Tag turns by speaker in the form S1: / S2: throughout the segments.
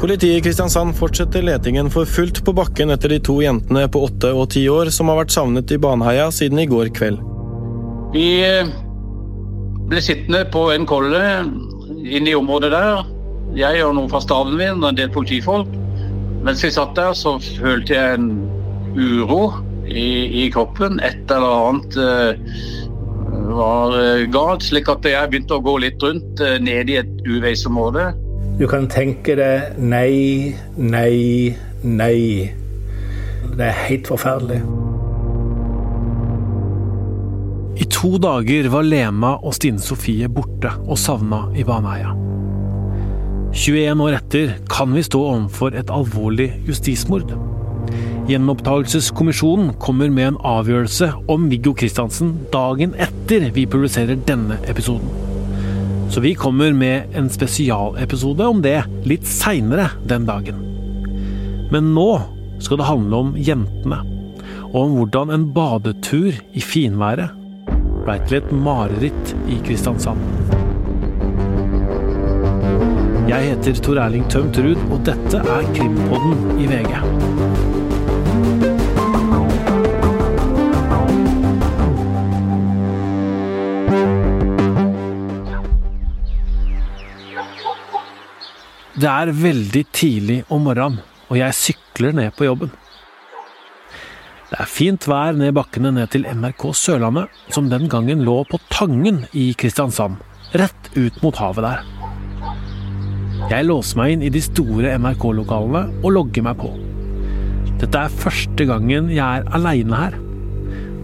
S1: Politiet i Kristiansand fortsetter letingen for fullt på bakken etter de to jentene på åtte og ti år som har vært savnet i Baneheia siden i går kveld.
S2: Vi eh, ble sittende på en kolle inne i området der. Jeg og noen fra staben min og en del politifolk. Mens vi satt der, så følte jeg en uro i, i kroppen. Et eller annet uh, var uh, galt, slik at jeg begynte å gå litt rundt nede i et uveisområde.
S3: Du kan tenke deg nei, nei, nei. Det er helt forferdelig.
S4: I to dager var Lena og Stine Sofie borte og savna i Baneheia. 21 år etter kan vi stå overfor et alvorlig justismord. Gjenopptakelseskommisjonen kommer med en avgjørelse om Viggo Kristiansen dagen etter vi publiserer denne episoden. Så vi kommer med en spesialepisode om det litt seinere den dagen. Men nå skal det handle om jentene, og om hvordan en badetur i finværet blei til et mareritt i Kristiansand. Jeg heter Tor Erling Tømt Ruud, og dette er Krimpodden i VG. Det er veldig tidlig om morgenen, og jeg sykler ned på jobben. Det er fint vær ned bakkene ned til NRK Sørlandet, som den gangen lå på Tangen i Kristiansand, rett ut mot havet der. Jeg låser meg inn i de store NRK-lokalene og logger meg på. Dette er første gangen jeg er aleine her.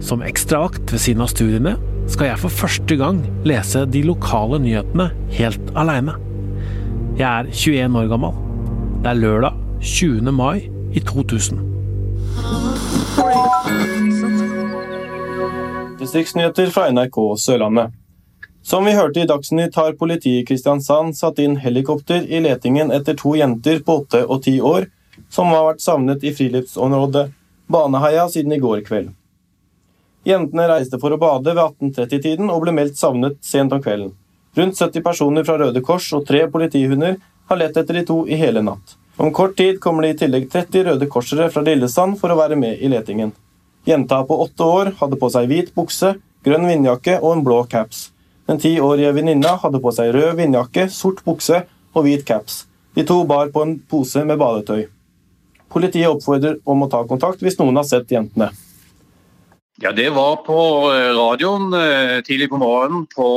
S4: Som ekstravakt ved siden av studiene skal jeg for første gang lese de lokale nyhetene helt aleine. Jeg er 21 år gammel. Det er lørdag 20. mai i 2000.
S1: Distriktsnyheter fra NRK Sørlandet. Som vi hørte i Dagsnytt, har politiet i Kristiansand satt inn helikopter i letingen etter to jenter på åtte og ti år som har vært savnet i friluftsområdet Baneheia siden i går kveld. Jentene reiste for å bade ved 1830-tiden og ble meldt savnet sent om kvelden. Rundt 70 personer fra Røde Kors og tre politihunder har lett etter de to i hele natt. Om kort tid kommer det i tillegg 30 Røde Korsere fra Lillesand for å være med i letingen. Jenta på åtte år hadde på seg hvit bukse, grønn vindjakke og en blå caps. Den tiårige venninna hadde på seg rød vindjakke, sort bukse og hvit caps. De to bar på en pose med badetøy. Politiet oppfordrer om å ta kontakt hvis noen har sett jentene.
S2: Ja, Det var på eh, radioen eh, tidlig på morgenen på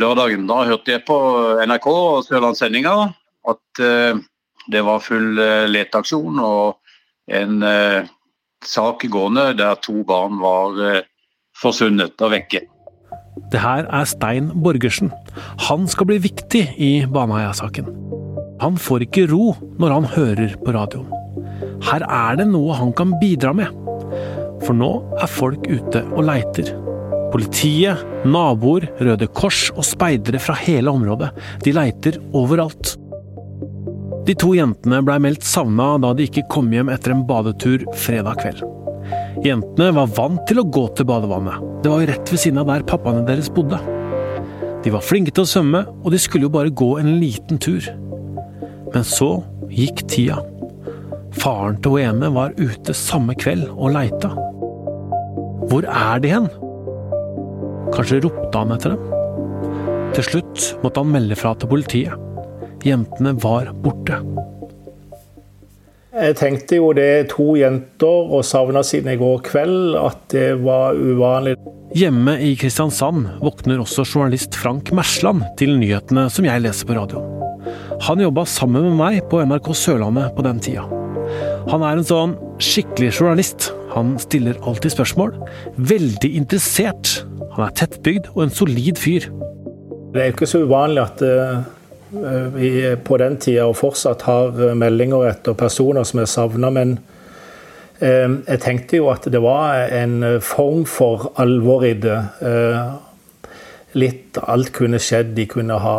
S2: lørdagen. Da hørte jeg på NRK og Sørlandssendinga at uh, det var full uh, leteaksjon og en uh, sak gående der to barn var forsvunnet og vekke.
S4: Det her er Stein Borgersen. Han skal bli viktig i Baneheia-saken. Han får ikke ro når han hører på radioen. Her er det noe han kan bidra med. For nå er folk ute og leiter. Politiet, naboer, Røde Kors og speidere fra hele området. De leiter overalt. De to jentene blei meldt savna da de ikke kom hjem etter en badetur fredag kveld. Jentene var vant til å gå til badevannet. Det var jo rett ved siden av der pappaene deres bodde. De var flinke til å svømme, og de skulle jo bare gå en liten tur. Men så gikk tida. Faren til hun ene var ute samme kveld og leita. Hvor er de hen? Kanskje ropte han etter dem? Til slutt måtte han melde fra til politiet. Jentene var borte.
S3: Jeg tenkte jo det to jenter og savna siden i går kveld, at det var uvanlig.
S4: Hjemme i Kristiansand våkner også journalist Frank Mersland til nyhetene som jeg leser på radioen. Han jobba sammen med meg på NRK Sørlandet på den tida. Han er en sånn skikkelig journalist. Han stiller alltid spørsmål. Veldig interessert han er tettbygd og en solid fyr.
S3: Det er ikke så uvanlig at vi på den tida og fortsatt har eh, meldinger etter personer som er savna, men uh, jeg tenkte jo at det var en form for alvor i det. Litt alt kunne skjedd. De kunne ha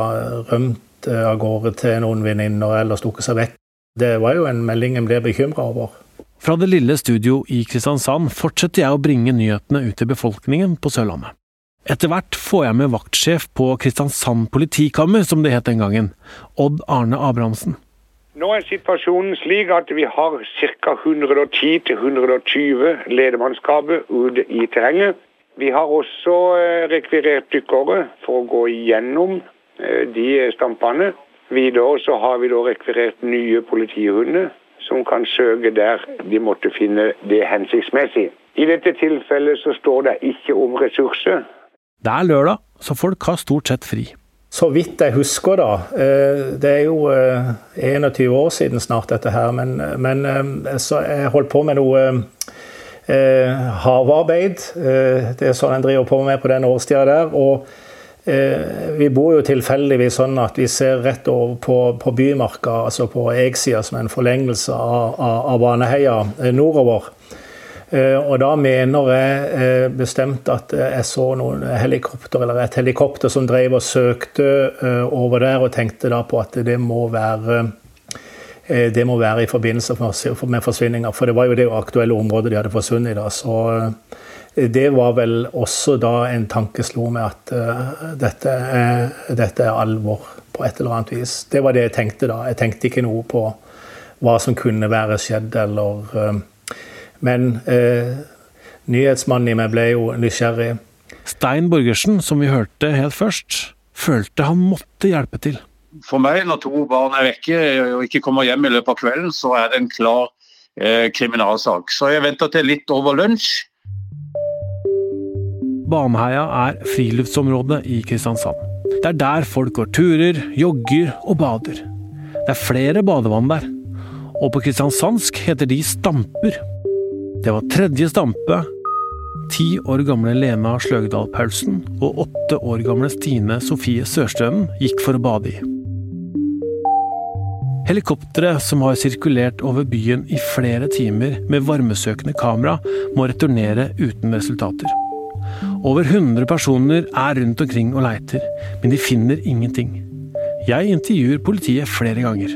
S3: rømt av gårde til noen venninner eller stukket seg vekk. Det var jo en melding jeg ble bekymra over.
S4: Fra det lille studio i Kristiansand fortsetter jeg å bringe nyhetene ut til befolkningen på Sørlandet. Etter hvert får jeg med vaktsjef på Kristiansand politikammer, som det het den gangen, Odd Arne Abrahamsen.
S5: Nå er situasjonen slik at vi har ca. 110-120 ledemannskaper ute i terrenget. Vi har også eh, rekvirert dykkere for å gå igjennom eh, de stampene. Videre så har vi da rekvirert nye politihunder som kan søke der de måtte finne det hensiktsmessig. I dette tilfellet så står det ikke om ressurser.
S4: Det er lørdag, så folk har stort sett fri.
S3: Så vidt jeg husker, da. eh, Det er jo eh, 21 år siden snart, dette her. Men, men eh, så jeg holdt på med noe eh, havarbeid. Eh, Det er sånn en driver på med på den årstida der. Og eh, vi bor jo tilfeldigvis sånn at vi ser rett over på, på Bymarka, altså på Egsida, som er en forlengelse av, av, av Baneheia eh, nordover. Eh, Og da mener jeg eh, bestemt at jeg så noen helikopter, eller et helikopter som drev og søkte eh, over der, og tenkte da på at det må være eh, det må være i forbindelse med forsvinninger, for det var jo det aktuelle området de hadde forsvunnet i. da, Så eh, det var vel også da en tanke slo meg at uh, dette, er, dette er alvor på et eller annet vis. Det var det jeg tenkte da. Jeg tenkte ikke noe på hva som kunne være skjedd, eller uh, Men uh, nyhetsmannen i meg ble jo nysgjerrig.
S4: Stein Borgersen, som vi hørte helt først, følte han måtte hjelpe til.
S2: For meg, når to barn er vekke og ikke kommer hjem i løpet av kvelden, så er det en klar eh, kriminalsak. Så jeg venter til litt over lunsj.
S4: Baneheia er friluftsområdet i Kristiansand. Det er der folk går turer, jogger og bader. Det er flere badevann der. Og på kristiansandsk heter de stamper. Det var tredje stampe ti år gamle Lena Sløgdal Paulsen og åtte år gamle Stine Sofie Sørstønen gikk for å bade i. Helikopteret som har sirkulert over byen i flere timer med varmesøkende kamera, må returnere uten resultater. Over 100 personer er rundt omkring og leiter, men de finner ingenting. Jeg intervjuer politiet flere ganger.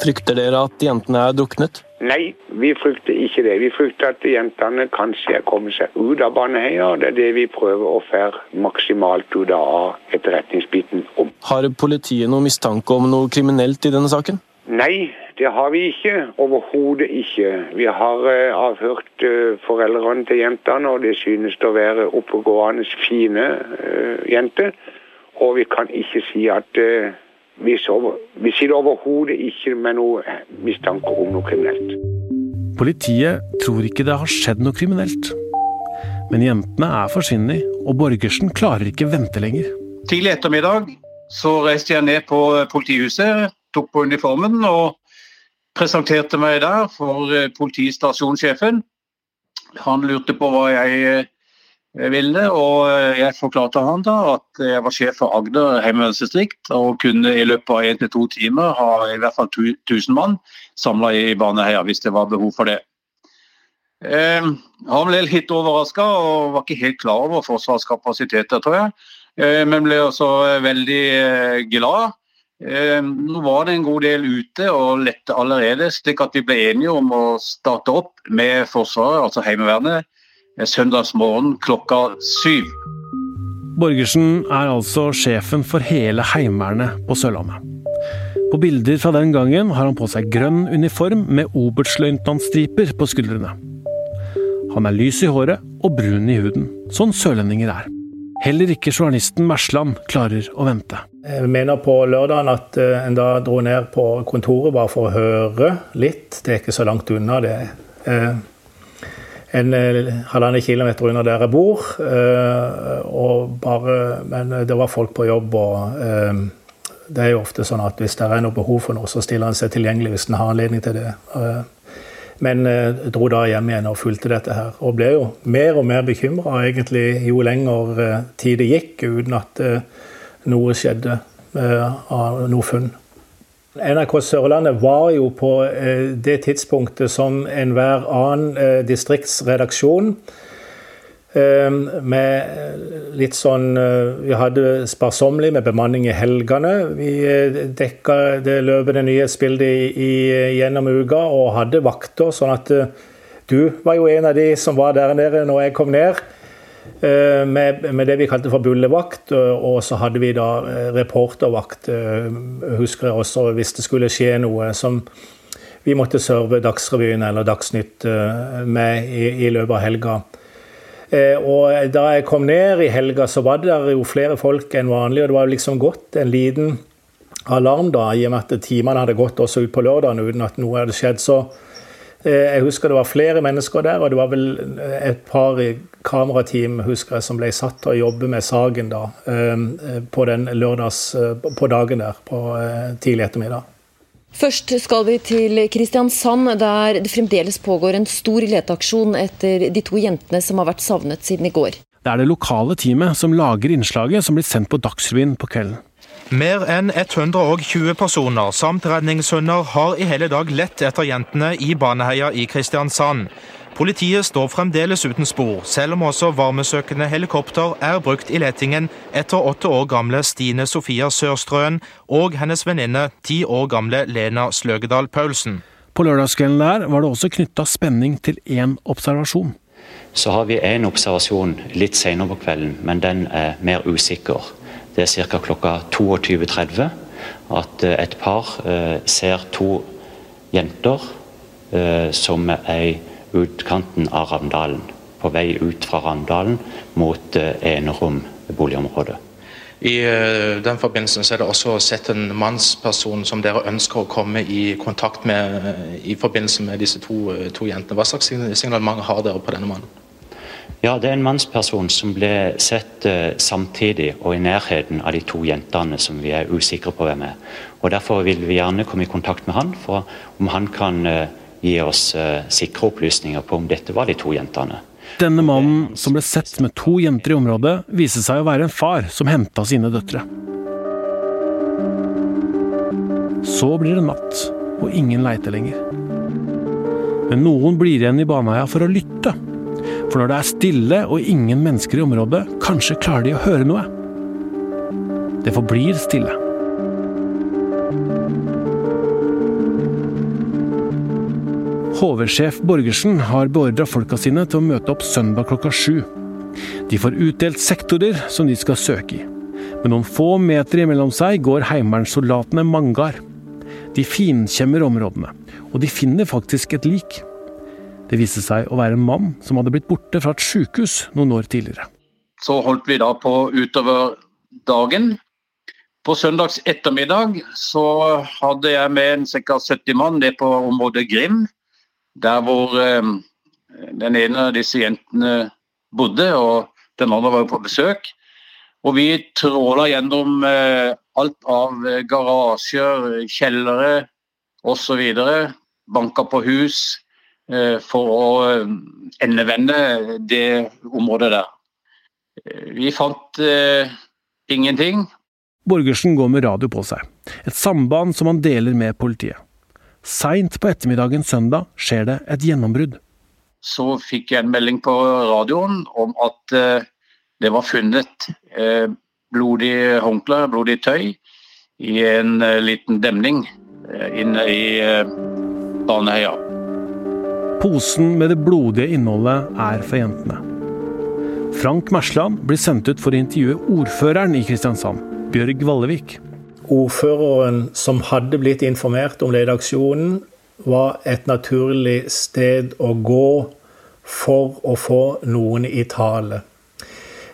S1: Frykter dere at jentene er druknet?
S5: Nei, vi frykter ikke det. Vi frykter at jentene kanskje kommer seg ut av Baneheia. og Det er det vi prøver å fære maksimalt ut av etterretningsbiten om.
S1: Har politiet noe mistanke om noe kriminelt i denne saken?
S5: Nei, det har vi ikke. Overhodet ikke. Vi har eh, avhørt eh, foreldrene til jentene, og det synes å være oppegående, fine eh, jenter. Og vi kan ikke si at eh, vi, sover. vi sitter overhodet ikke med noe mistanke om noe kriminelt.
S4: Politiet tror ikke det har skjedd noe kriminelt. Men jentene er forsvunnet, og Borgersen klarer ikke vente lenger.
S2: Tidlig ettermiddag så reiste jeg ned på politihuset, tok på uniformen og presenterte meg der for eh, politistasjonssjefen. Han lurte på hva jeg eh, ville, og eh, jeg forklarte han da at jeg var sjef for Agder heimevernsdistrikt og kunne i løpet av én til to timer ha i hvert fall 1000 mann samla i Baneheia hvis det var behov for det. Han ble litt overraska og var ikke helt klar over Forsvarets kapasiteter, tror jeg. Men ble også veldig glad. Eh, nå var det en god del ute og lette allerede, slik at vi ble enige om å starte opp med Forsvaret, altså Heimevernet, eh, søndagsmorgen klokka syv.
S4: Borgersen er altså sjefen for hele Heimevernet på Sørlandet. På bilder fra den gangen har han på seg grønn uniform med oberstløytnantstriper på skuldrene. Han er lys i håret og brun i huden, sånn sørlendinger er. Heller ikke journalisten Mersland klarer å vente.
S3: Jeg mener på lørdagen at eh, en da dro ned på kontoret bare for å høre litt. Det er ikke så langt unna. Det eh, en eh, halvannen kilometer unna der jeg bor. bare, men det var folk på jobb, og det er jo ofte sånn at hvis det er noe behov for noe, så stiller han seg tilgjengelig hvis en har anledning til det. Men eh, dro da hjem igjen og fulgte dette her. Og ble jo mer og mer bekymra jo lenger eh, tid det gikk, uten at eh, noe skjedde av noe funn. NRK Sørlandet var jo på det tidspunktet som enhver annen distriktsredaksjon. Eh, Med litt sånn eh, Vi hadde sparsommelig med bemanning i helgene. Vi eh, dekka det løpende nyhetsbildet i, i, gjennom uka og hadde vakter, sånn at eh, du var jo en av de som var der nede når jeg kom ned. Med, med, det vi kalte for bullevakt, og så hadde vi da reportervakt, husker jeg også, hvis det skulle skje noe som vi måtte serve Dagsrevyen eller Dagsnytt med i, i løpet av helga. Og da jeg kom ned i helga, så var det jo flere folk enn vanlig, og det var liksom gått en liten alarm, da, i og med at timene hadde gått også ut på lørdagen uten at noe hadde skjedd. Så eh, jeg husker det var flere mennesker der, og det var vel et par kamerateam husker jeg, som ble satt til å jobbe med saken da, eh, på den lørdags, eh, på dagen der, på tidlig ettermiddag.
S6: Først skal vi til Kristiansand, der det fremdeles pågår en stor leteaksjon etter de to jentene som har vært savnet siden i går.
S4: Det er det lokale teamet som lager innslaget som blir sendt på Dagsrevyen på kvelden.
S7: Mer enn 120 personer samt redningshunder har i hele dag lett etter jentene i Baneheia i Kristiansand. Politiet står fremdeles uten spor, selv om også varmesøkende helikopter er brukt i letingen etter åtte år gamle Stine Sofia Sørstrøen og hennes venninne ti år gamle Lena Sløgedal Paulsen.
S4: På lørdagskvelden der var det også knytta spenning til én observasjon.
S8: Så har vi én observasjon litt senere på kvelden, men den er mer usikker. Det er ca. klokka 22.30 at eh, et par eh, ser to jenter eh, som er i utkanten av Ravndalen. På vei ut fra Ravndalen mot Enerom boligområde.
S9: I den forbindelsen så er det også sett en mannsperson som dere ønsker å komme i kontakt med i forbindelse med disse to, to jentene. Hva slags signalement har dere på denne mannen?
S8: Ja, det er en mannsperson som ble sett samtidig og i nærheten av de to jentene som vi er usikre på hvem er. Og Derfor vil vi gjerne komme i kontakt med han, for om han kan gi oss uh, sikre opplysninger på om dette var de to jentene.
S4: Denne mannen som ble sett med to jenter i området, viste seg å være en far som henta sine døtre. Så blir det natt, og ingen leiter lenger. Men noen blir igjen i Baneheia for å lytte. For når det er stille og ingen mennesker i området, kanskje klarer de å høre noe. Det forblir stille. HV-sjef Borgersen har beordra folka sine til å møte opp søndag klokka sju. De får utdelt sektorer som de skal søke i. Med noen få meter imellom seg går heimevernssoldatene Mangar. De finkjemmer områdene, og de finner faktisk et lik. Det viste seg å være en mann som hadde blitt borte fra et sykehus noen år tidligere.
S2: Så holdt vi da på utover dagen. På søndags ettermiddag så hadde jeg med en ca. 70 mann ned på området Grim. Der hvor eh, den ene av disse jentene bodde, og den andre var på besøk. Og vi tråla gjennom eh, alt av garasjer, kjellere osv. Banka på hus. Eh, for å eh, endevende det området der. Eh, vi fant ingenting.
S4: Borgersen går med radio på seg, et samband som han deler med politiet. Seint på ettermiddagen søndag skjer det et gjennombrudd.
S2: Så fikk jeg en melding på radioen om at uh, det var funnet uh, blodig håndkle, blodig tøy, i en liten demning inne i Baneheia.
S4: Posen med det blodige innholdet er for jentene. Frank Mersland blir sendt ut for å intervjue ordføreren i Kristiansand, Bjørg Vallevik.
S3: Ordføreren som hadde blitt informert om ledeaksjonen, var et naturlig sted å gå for å få noen i tale.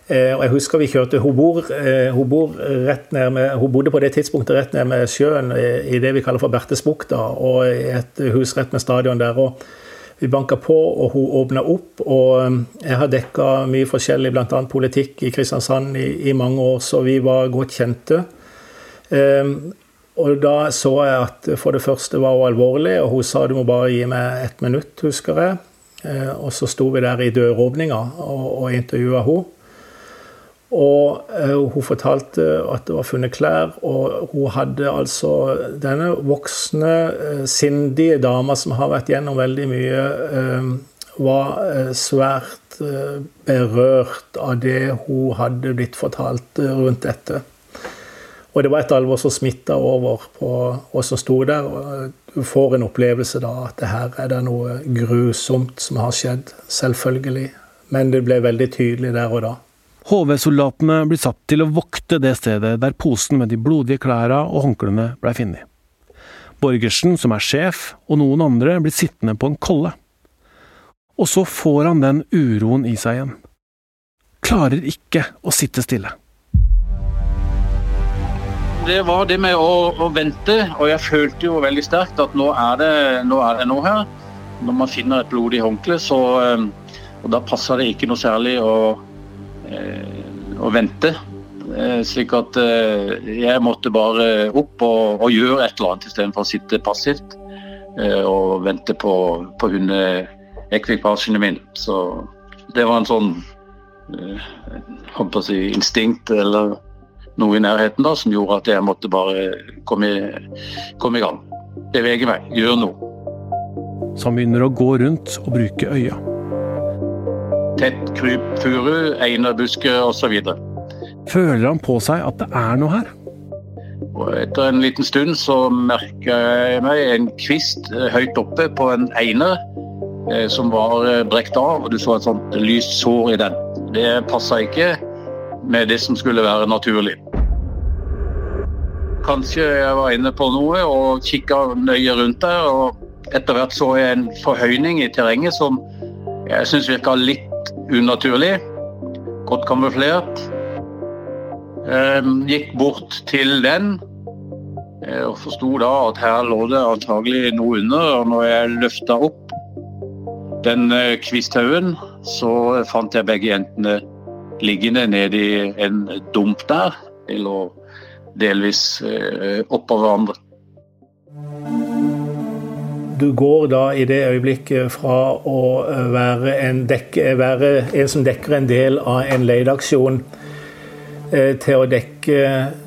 S3: Eh, jeg husker vi kjørte, Hun, bor, eh, hun, bor med, hun bodde på det tidspunktet rett ned med sjøen i det vi kaller for Bertesbukta, og i et hus rett med stadion der. og vi banka på, og hun åpna opp. Og jeg har dekka mye forskjellig, bl.a. politikk i Kristiansand i, i, mange år, så vi var godt kjente. Um, og da så jeg at for det første var hun alvorlig, og hun sa du må bare gi meg ett minutt, husker jeg. Uh, og så sto vi der i døråpninga og, og intervjua henne. Og uh, hun fortalte at det var funnet klær, og hun hadde altså Denne voksne, uh, sindige dama som har vært gjennom veldig mye, uh, var svært berørt av det hun hadde blitt fortalt rundt dette. Og det var et alvor som smitta over på oss som sto der. og Du får en opplevelse da at det her er det noe grusomt som har skjedd. Selvfølgelig. men det ble veldig tydelig der og da.
S4: HV-soldatene blir satt til å vokte det stedet der posen med de blodige klærne og håndklærne blei funnet. Borgersen, som er sjef, og noen andre blir sittende på en kolle. Og så får han den uroen i seg igjen. Klarer ikke å sitte stille
S2: det var det med å, å, vente, og jeg følte jo veldig sterkt at nå er det, nå er det noe her. Når man finner et blodig håndkle, så eh, Og da passer det ikke noe særlig å, eh, å vente. Eh, slik at jeg måtte bare opp og, og gjøre et eller annet istedenfor å sitte passivt og vente på, på hundeekvipasjene mine. Så det var en sånn håper å si, instinkt eller noe i nærheten da, som gjorde at jeg måtte bare komme, komme i gang. Bevege meg, gjøre noe.
S4: Så han begynner å gå rundt og bruke øya.
S2: Tett kryp furu, einerbusker osv.
S4: Føler han på seg at det er noe her?
S2: Og etter en liten stund så merka jeg meg en kvist eh, høyt oppe på en einer eh, som var eh, brekt av, og du så et sånt lyst sår i den. Det passa ikke med det som skulle være naturlig. Kanskje jeg var inne på noe og kikka nøye rundt der. og Etter hvert så jeg en forhøyning i terrenget som jeg syns virka litt unaturlig. Godt kamuflert. Ehm, gikk bort til den eh, og forsto da at her lå det antagelig noe under. og Når jeg løfta opp den eh, kvisthaugen, så fant jeg begge jentene liggende nedi en dump der. De lå delvis eh, oppå hverandre.
S3: Du går da i det øyeblikket fra å eh, være en, dekke, være en som dekker en del av en leteaksjon, eh, til å dekke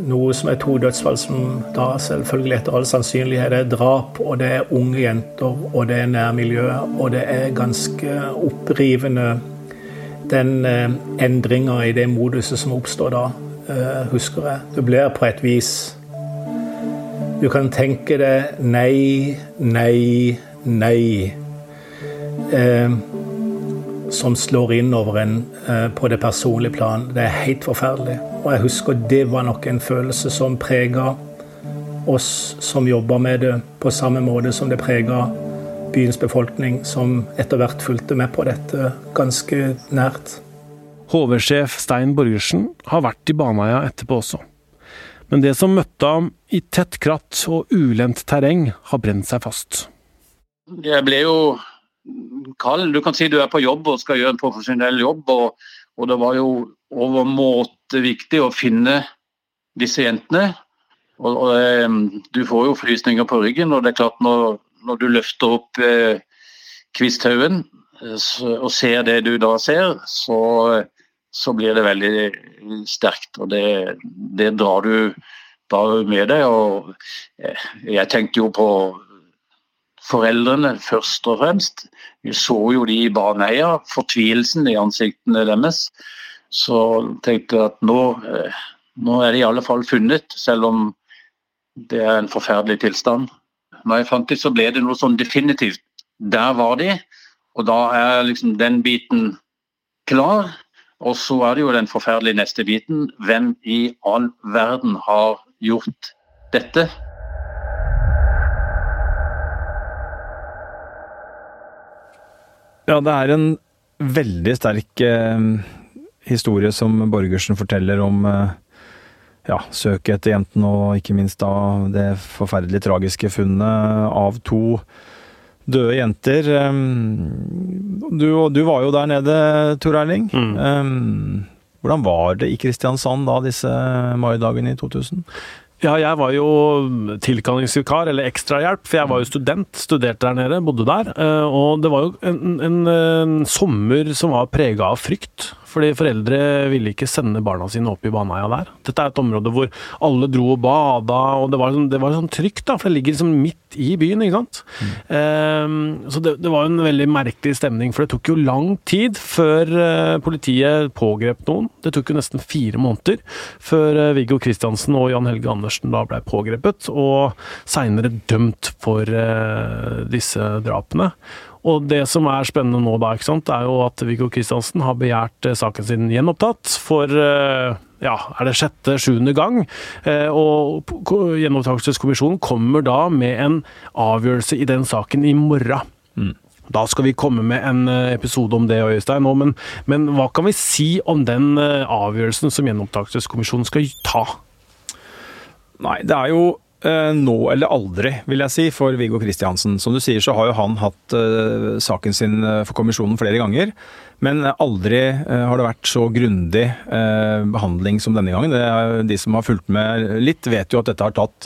S3: noe som er to dødsfall, som da selvfølgelig etter all sannsynlighet er drap, og det er unge jenter, og det er nærmiljøet, og det er ganske opprivende den eh, endringa i det moduset som oppstår da, eh, husker jeg. Det blir på et vis Du kan tenke deg nei, nei, nei. Eh, som slår inn over en eh, på det personlige plan. Det er helt forferdelig. Og jeg husker det var nok en følelse som prega oss som jobber med det, på samme måte som det prega byens befolkning, som etter hvert fulgte med på dette ganske nært.
S4: HV-sjef Stein Borgersen har vært i Baneheia etterpå også. Men det som møtte ham i tett kratt og ulendt terreng, har brent seg fast.
S2: Jeg ble jo kald. Du kan si du er på jobb og skal gjøre en profesjonell jobb. Og, og det var jo overmåte viktig å finne disse jentene. Og, og, eh, du får jo frysninger på ryggen, og det er klart når når du løfter opp eh, Kvisthaugen eh, og ser det du da ser, så, så blir det veldig sterkt. Og det, det drar du bare med deg. Og jeg tenkte jo på foreldrene først og fremst. Vi så jo de i Baneheia, fortvilelsen i ansiktene deres. Så tenkte jeg at nå, nå er de i alle fall funnet, selv om det er en forferdelig tilstand. Når jeg fant dem, så ble det noe sånn definitivt. Der var de, og da er liksom den biten klar. Og så er det jo den forferdelige neste biten. Hvem i all verden har gjort dette?
S10: Ja, det er en veldig sterk eh, historie som Borgersen forteller om eh, ja, søket etter jentene, og ikke minst da det forferdelig tragiske funnet av to døde jenter. Du, du var jo der nede, Tor Erling. Mm. Hvordan var det i Kristiansand da, disse maidagene i 2000?
S4: Ja, jeg var jo tilkallingsvikar, eller ekstrahjelp, for jeg var jo student. Studerte der nede, bodde der. Eh, og det var jo en, en, en sommer som var prega av frykt. Fordi foreldre ville ikke sende barna sine opp i Baneheia der. Dette er et område hvor alle dro og bada, og det var, sånn, det var sånn trygt, da, for det ligger liksom midt i byen, ikke sant. Mm. Um, så det, det, var en veldig merkelig stemning, for det tok jo lang tid før uh, politiet pågrep noen. Det tok jo nesten fire måneder før uh, Viggo Kristiansen og Jan Helge Andersen da ble pågrepet, og seinere dømt for uh, disse drapene. Og det som er spennende nå, da, ikke sant, er jo at Viggo Kristiansen har begjært saken sin gjenopptatt for ja, er det sjette-sjuende gang. Og Gjenopptakelseskommisjonen kommer da med en avgjørelse i den saken i morgen. Mm. Da skal vi komme med en eh, episode om det, Øystein. Men, men hva kan vi si om den eh, avgjørelsen som Gjenopptakelseskommisjonen skal ta?
S10: Nei, det er jo eh, nå eller aldri, vil jeg si, for Viggo Kristiansen. Som du sier, så har jo han hatt uh, saken sin for kommisjonen flere ganger. Men aldri har det vært så grundig behandling som denne gangen. De som har fulgt med litt, vet jo at dette har tatt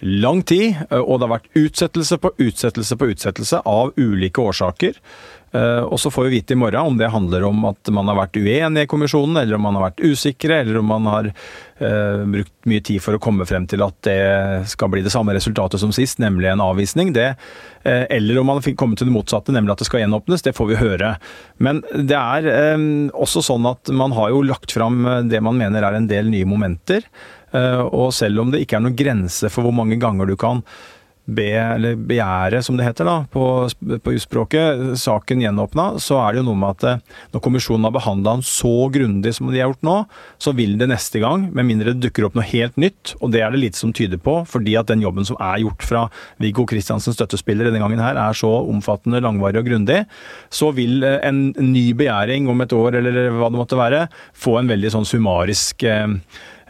S10: lang tid, eh, og det har vært utsettelse på utsettelse på utsettelse av ulike årsaker. Eh, og så får vi vite i morgen om det handler om at man har vært uenig i kommisjonen, eller om man har vært usikre, eller om man har uh, brukt mye tid for å komme frem til at det skal bli det samme resultatet som sist, nemlig en avvisning. Det, uh, eller om man fikk komme til det motsatte, nemlig at det skal gjenåpnes. Det får vi høre. Men det er um, også sånn at man har jo lagt fram det man mener er en del nye momenter. Uh, og selv om det ikke er noen grense for hvor mange ganger du kan be, eller begjære, som det heter da, på, på jusspråket, saken gjenåpna, så er det jo noe med at eh, når kommisjonen har behandla den så grundig som de har gjort nå, så vil det neste gang, med mindre det dukker opp noe helt nytt, og det er det lite som tyder på, fordi at den jobben som er gjort fra Viggo Kristiansens støttespiller denne gangen her, er så omfattende, langvarig og grundig, så vil eh, en ny begjæring om et år, eller hva det måtte være, få en veldig sånn summarisk eh,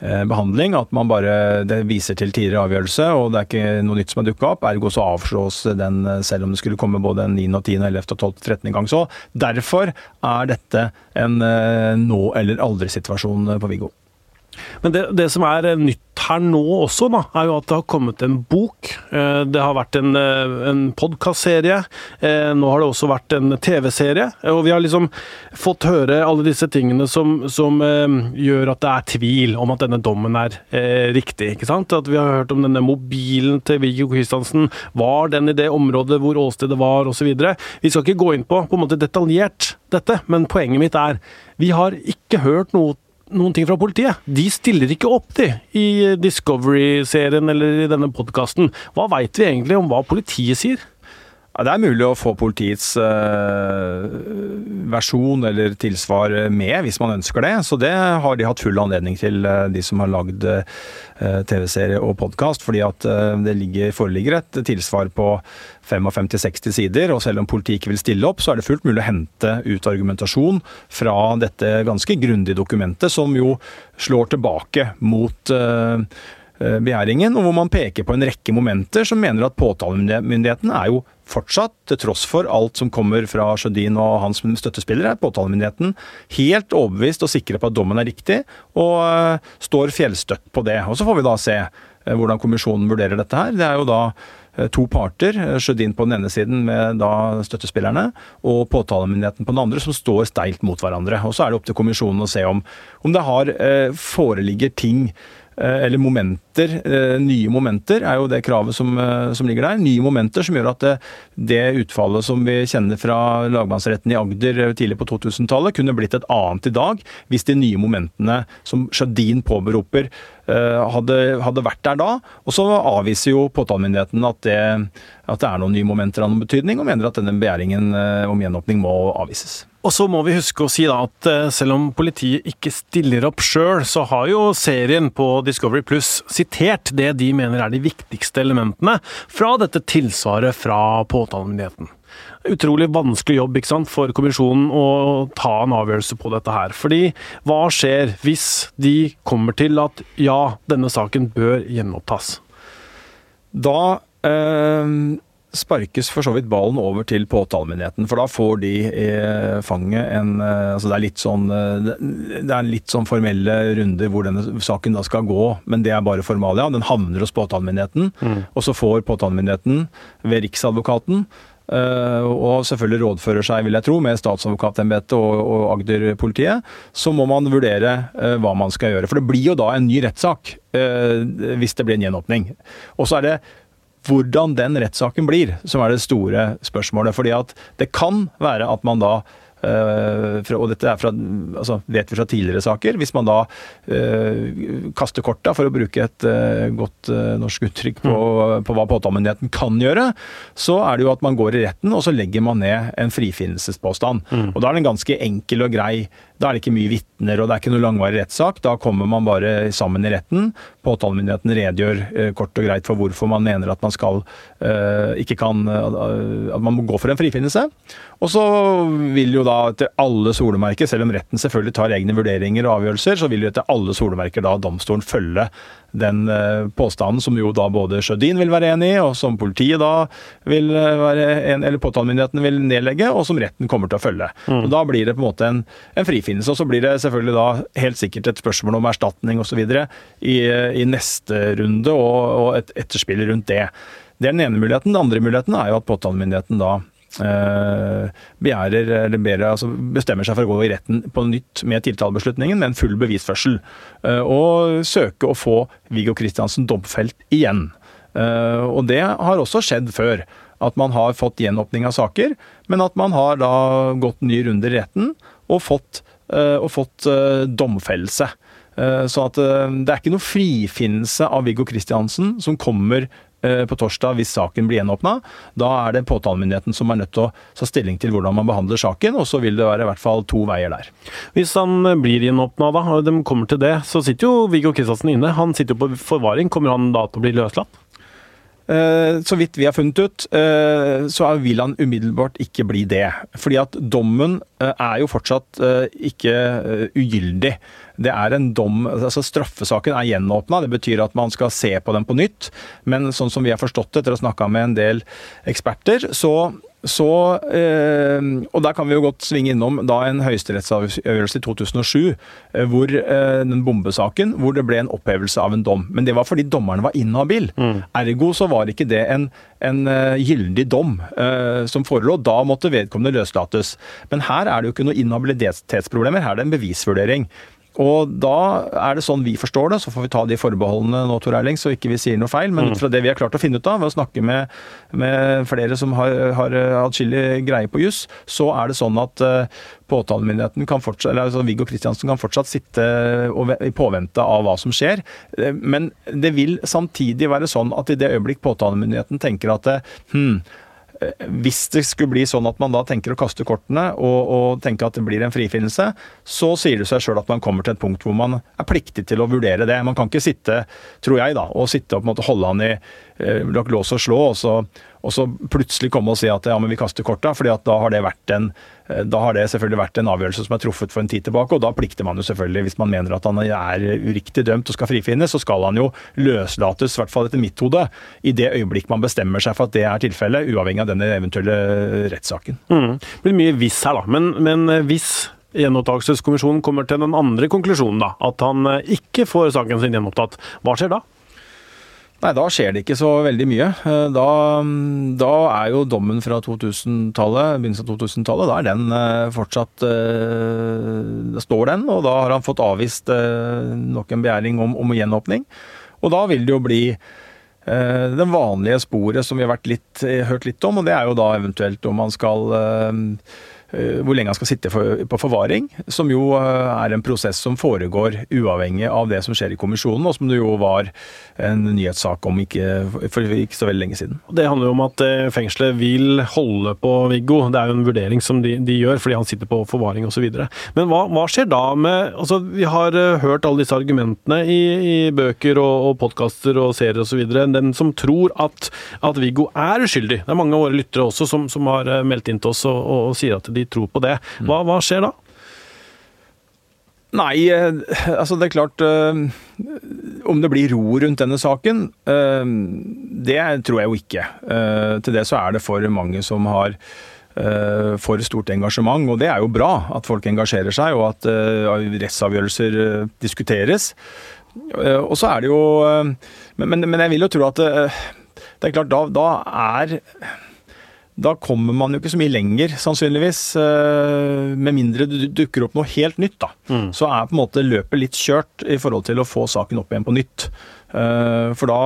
S10: behandling. At man bare det viser til tidligere avgjørelse, og det er ikke noe nytt som har dukka opp. Ergo så avslås den eh, selv om det skulle komme både en 9., og 10., 11., og 12., 13. gang. Så derfor er dette en eh, nå eller aldri-situasjon på Viggo.
S4: Men det, det, som er nytt her nå også, da, er jo at det har kommet en bok. Eh, det har vært en, eh, en podkastserie. Eh, nå har det også vært en TV-serie. Og vi har liksom fått høre alle disse tingene som, som gjør at det er tvil om at denne dommen er eh, riktig. ikke sant? At Vi har hørt om denne mobilen til Viggo Kristiansen. Var den i det området hvor åstedet var, osv. Vi skal ikke gå inn på på en måte detaljert dette, men poenget mitt er vi har ikke hørt noe noen ting fra politiet. De stiller ikke opp, de, i Discovery-serien eller i denne podkasten. Hva veit vi egentlig om hva politiet sier?
S10: Det er mulig å få politiets uh, versjon eller tilsvar med, hvis man ønsker det. Så det har de hatt full anledning til, uh, de som har lagd uh, TV-serie og podkast. Fordi at det ligger, foreligger et tilsvar på 55-60 sider. Og selv om politiet ikke vil stille opp, så er det fullt mulig å hente ut argumentasjon fra dette ganske grundige dokumentet, som jo slår tilbake mot begjæringen, og hvor man peker på en rekke momenter som mener at påtalemyndigheten er jo fortsatt, til tross for alt som kommer fra Sjødin og hans støttespillere, er påtalemyndigheten helt overbevist og sikre på at dommen er riktig, og uh, står fjellstøtt på det. Og Så får vi da se uh, hvordan kommisjonen vurderer dette her. Det er jo da to parter, Sjødin på den ene siden med da støttespillerne, og påtalemyndigheten på den andre, som står steilt mot hverandre. Og Så er det opp til kommisjonen å se om, om det har foreligger ting Eh, eller momenter, eh, nye momenter er jo det kravet som, eh, som, ligger der. Nye momenter som gjør at det, det utfallet som vi kjenner fra lagmannsretten i Agder tidlig på 2000-tallet, kunne blitt et annet i dag hvis de nye momentene som Sjadin påberoper, hadde, hadde, vært der da. Og så avviser jo påtalemyndigheten at det, at det er noen nye momenter av noen betydning, og mener at denne begjæringen om gjenåpning må avvises.
S4: Og så må vi huske å si da at eh, selv om politiet ikke stiller opp sjøl, så har jo serien på Discovery Pluss sitert det de mener er de viktigste elementene fra dette tilsvaret fra påtalemyndigheten. Utrolig vanskelig jobb ikke sant, for kommisjonen å ta en avgjørelse på dette her. Fordi hva skjer hvis de kommer til at ja, denne saken bør gjenopptas?
S10: Da øh sparkes for så vidt ballen over til påtalemyndigheten. For da får de i fanget en eh, altså Det er litt sånn eh, det er litt sånn formelle runder hvor denne saken da skal gå, men det er bare formalia. Den havner hos påtalemyndigheten, mm. og så får påtalemyndigheten ved Riksadvokaten og selvfølgelig rådfører seg, vil jeg tro, med statsadvokatembetet og, og Agder-politiet, så må man vurdere hva man skal gjøre. For det blir jo da en ny rettssak hvis det blir en gjenåpning. Og så er det hvordan den rettssaken blir, som er det store spørsmålet. Fordi at det kan være at man da og dette er fra, altså, vet vi fra tidligere saker. Hvis man da kaster korta, for å bruke et godt norsk uttrykk på, mm. på hva påtalemyndigheten kan gjøre, så er det jo at man går i retten og så legger man ned en frifinnelsespåstand. Mm. Og Da er det en ganske enkel og grei. Da er det ikke mye vitner og det er ikke noe langvarig rettssak. Da kommer man bare sammen i retten. Påtalemyndigheten redegjør eh, kort og greit for hvorfor man mener at man skal eh, ikke kan eh, at man må gå for en frifinnelse. Og så vil jo da etter alle solemerker, selv om retten selvfølgelig tar egne vurderinger og avgjørelser, så vil jo etter alle solemerker da domstolen følge den påstanden som jo da både Sjødin vil være enig i, og som politiet da vil være en, eller påtalemyndigheten vil nedlegge, og som retten kommer til å følge. Mm. Og Da blir det på en måte en, en frifinnelse. Og så blir det selvfølgelig da helt sikkert et spørsmål om erstatning osv. I, i neste runde, og, og et etterspill rundt det. Det er den ene muligheten. Den andre muligheten er jo at påtalemyndigheten da eh, begjærer, eller ber, altså bestemmer seg for å gå i retten på nytt med tiltalebeslutningen med en full bevisførsel. Eh, og søke å få Viggo Kristiansen domfelt igjen. Eh, og det har også skjedd før. At man har fått gjenåpning av saker, men at man har da gått ny runde i retten og fått, og fått domfellelse. Så at det er ikke noe frifinnelse av Viggo Kristiansen som kommer Eh, på torsdag hvis saken blir gjenåpna. Da er det påtalemyndigheten som er nødt til å ta stilling til hvordan man behandler saken, og så vil det være i hvert fall to veier der.
S4: Hvis han blir gjenåpna, da, og de kommer til det, så sitter jo Viggo Kristiansen inne. Han sitter jo på forvaring. Kommer han da til å bli løslatt?
S10: Eh, så vidt vi har funnet ut, eh, så vil han umiddelbart ikke bli det. Fordi at dommen er jo fortsatt ikke ugyldig. Det er en dom, altså Straffesaken er gjenåpna. Det betyr at man skal se på den på nytt. Men sånn som vi har forstått det etter å ha snakka med en del eksperter, så så, eh, og Der kan vi jo godt svinge innom da en høyesterettsavgjørelse i 2007, eh, hvor eh, den bombesaken, hvor det ble en opphevelse av en dom. Men det var fordi dommeren var inhabil. Mm. Ergo så var ikke det en, en uh, gyldig dom uh, som forelå. Da måtte vedkommende løslates. Men her er det jo ikke noe inhabilitetsproblemer, her er det en bevisvurdering. Og da er det sånn vi forstår det, så får vi ta de forbeholdene nå, Tor Erling, så ikke vi sier noe feil. Men ut mm. fra det vi har klart å finne ut av ved å snakke med, med flere som har, har atskillig greie på juss, så er det sånn at uh, påtalemyndigheten kan fortsatt, eller altså Viggo Kristiansen kan fortsatt sitte og, i påvente av hva som skjer. Uh, men det vil samtidig være sånn at i det øyeblikk påtalemyndigheten tenker at hm, hvis det skulle bli sånn at man da tenker å kaste kortene og, og tenker at det blir en frifinnelse, så sier det seg sjøl at man kommer til et punkt hvor man er pliktig til å vurdere det. Man kan ikke sitte, tror jeg, da, og sitte og på en måte holde han i eh, lås og slå, og så, og så plutselig komme og si at ja, men vi kaster korta, fordi da har en Eh, da har det selvfølgelig vært en avgjørelse som er truffet for en tid tilbake, og da plikter man jo selvfølgelig, hvis man mener at han er uriktig dømt og skal frifinnes, så skal han jo løslates, i hvert fall etter mitt hode, i det øyeblikk man bestemmer seg for at det er tilfellet, uavhengig av denne eventuelle rettssaken.
S4: Mm. Det blir mye hvis her, da. Men, men eh, hvis Gjenopptakelseskommisjonen kommer til den andre konklusjonen, da, at han eh, ikke får saken sin gjenopptatt, hva skjer da?
S10: Nei, da skjer det ikke så veldig mye. Eh, da, da er jo dommen fra 2000-tallet, begynnelsen av 2000-tallet, da er den eh, fortsatt eh, Da står den, og da har han fått avvist nok en begjæring om, om gjenåpning. Og da vil det jo bli det vanlige sporet som vi har litt, hørt litt om, og det er jo da eventuelt om man skal hvor lenge han skal sitte på forvaring, som jo eh, er en prosess som foregår uavhengig av det som skjer i kommisjonen, og som det jo var en nyhetssak om ikke, for ikke så veldig lenge siden.
S4: Det handler jo om at eh, fengselet vil holde på Viggo. Det er jo en vurdering som de, de gjør fordi han sitter på forvaring osv. Men hva, hva, skjer da med altså Vi har hørt alle disse argumentene i, i bøker og, og podkaster og serier osv. Den som tror at, at, Viggo er uskyldig. Det er mange av våre lyttere også som, som har meldt inn til oss og, og, og sier at de de tror på det. Hva, hva skjer da?
S10: Nei, eh, altså det er klart øh, Om det blir ro rundt denne saken, øh, det tror jeg jo ikke. Til det så er det for mange som har for stort engasjement, og det er jo bra at folk engasjerer seg, og at rettsavgjørelser diskuteres. Og så er det jo Men, men jeg vil jo tro at det er klart, da, da er da kommer man jo ikke så mye lenger, sannsynligvis. Eh, med mindre det dukker opp noe helt nytt, da. Mm. Så er på en måte løpet litt kjørt i forhold til å få saken opp igjen på nytt. Eh, for da,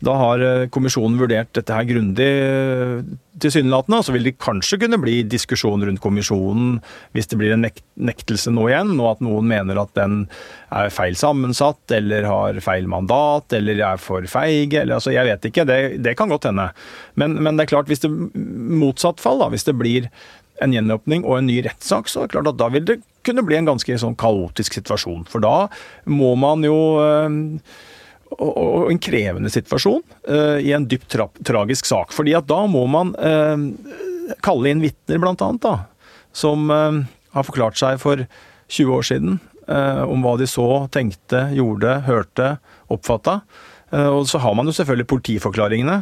S10: da har eh, kommisjonen vurdert dette her grundig, eh, tilsynelatende. Og så vil det kanskje kunne bli diskusjon rundt kommisjonen hvis det blir en nektelse nå igjen, og at noen mener at den er feil sammensatt, eller har feil mandat, eller er for feig. Eller, altså, jeg vet ikke, det, det kan godt hende. Men, men, det er klart, hvis det motsatt fall, da, hvis det blir en gjenåpning og en ny rettssak, så er det klart at da vil det kunne bli en ganske sånn kaotisk situasjon. For da må man jo og en krevende situasjon uh, i en dypt tra tragisk sak. fordi at da må man uh, kalle inn vitner, blant annet, da, som uh, har forklart seg for 20 år siden om hva de så, tenkte, gjorde, hørte, oppfatta. og så har man jo selvfølgelig politiforklaringene,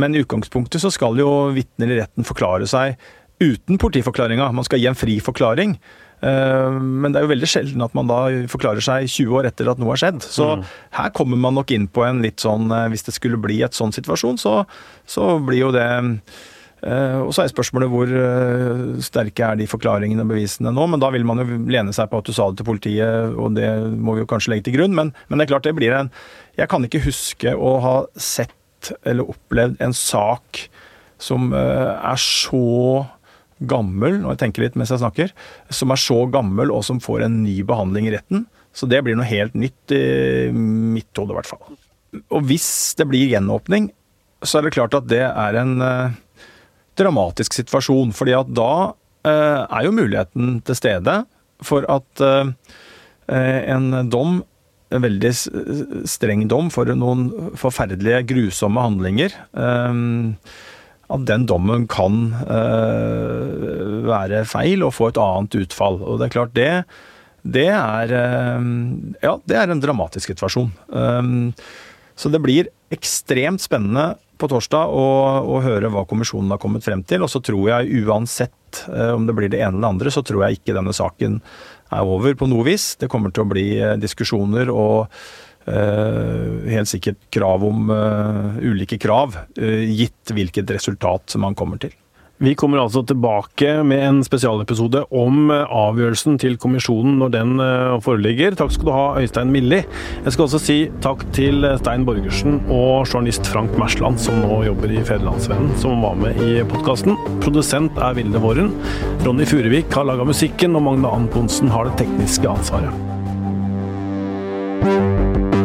S10: men i utgangspunktet så skal jo vitner i retten forklare seg uten politiforklaringa. Man skal gi en fri forklaring. Eh, men det er jo veldig sjelden at man da forklarer seg 20 år etter at noe har skjedd. Så mm. her kommer man nok inn på en litt sånn eh, Hvis det skulle bli et sånn situasjon, så, så blir jo det eh, og så er spørsmålet hvor sterke er de forklaringene og bevisene nå. Men da vil man jo lene seg på at du sa det til politiet, og det må vi jo kanskje legge til grunn. Men, men det er klart det blir en Jeg kan ikke huske å ha sett eller opplevd en sak som er så gammel, og jeg tenker litt mens jeg snakker, som er så gammel og som får en ny behandling i retten. Så det blir noe helt nytt i mitt hode, i hvert fall. Og hvis det blir gjenåpning, så er det klart at det er en uh, dramatisk situasjon. fordi at da uh, er jo muligheten til stede for at uh, en dom en veldig streng dom for noen forferdelige, grusomme handlinger. At den dommen kan uh, være feil og få et annet utfall. Og det er klart, det, det er uh, Ja, det er en dramatisk situasjon. Um, så det blir ekstremt spennende på torsdag å, å, høre hva kommisjonen har kommet frem til. Og så tror jeg uansett uh, om det blir det ene eller andre, så tror jeg ikke denne saken er over på noe vis. Det kommer til å bli diskusjoner og helt sikkert krav om uh, ulike krav, uh, gitt hvilket resultat man kommer til.
S4: Vi kommer altså tilbake med en spesialepisode om avgjørelsen til kommisjonen når den foreligger. Takk skal du ha, Øystein Milli. Jeg skal også si takk til Stein Borgersen og journalist Frank Mersland, som nå jobber i Federlandsvennen, som var med i podkasten. Produsent er Vilde Våren. Ronny Furuvik har laga musikken, og Magne Antonsen har det tekniske ansvaret. Música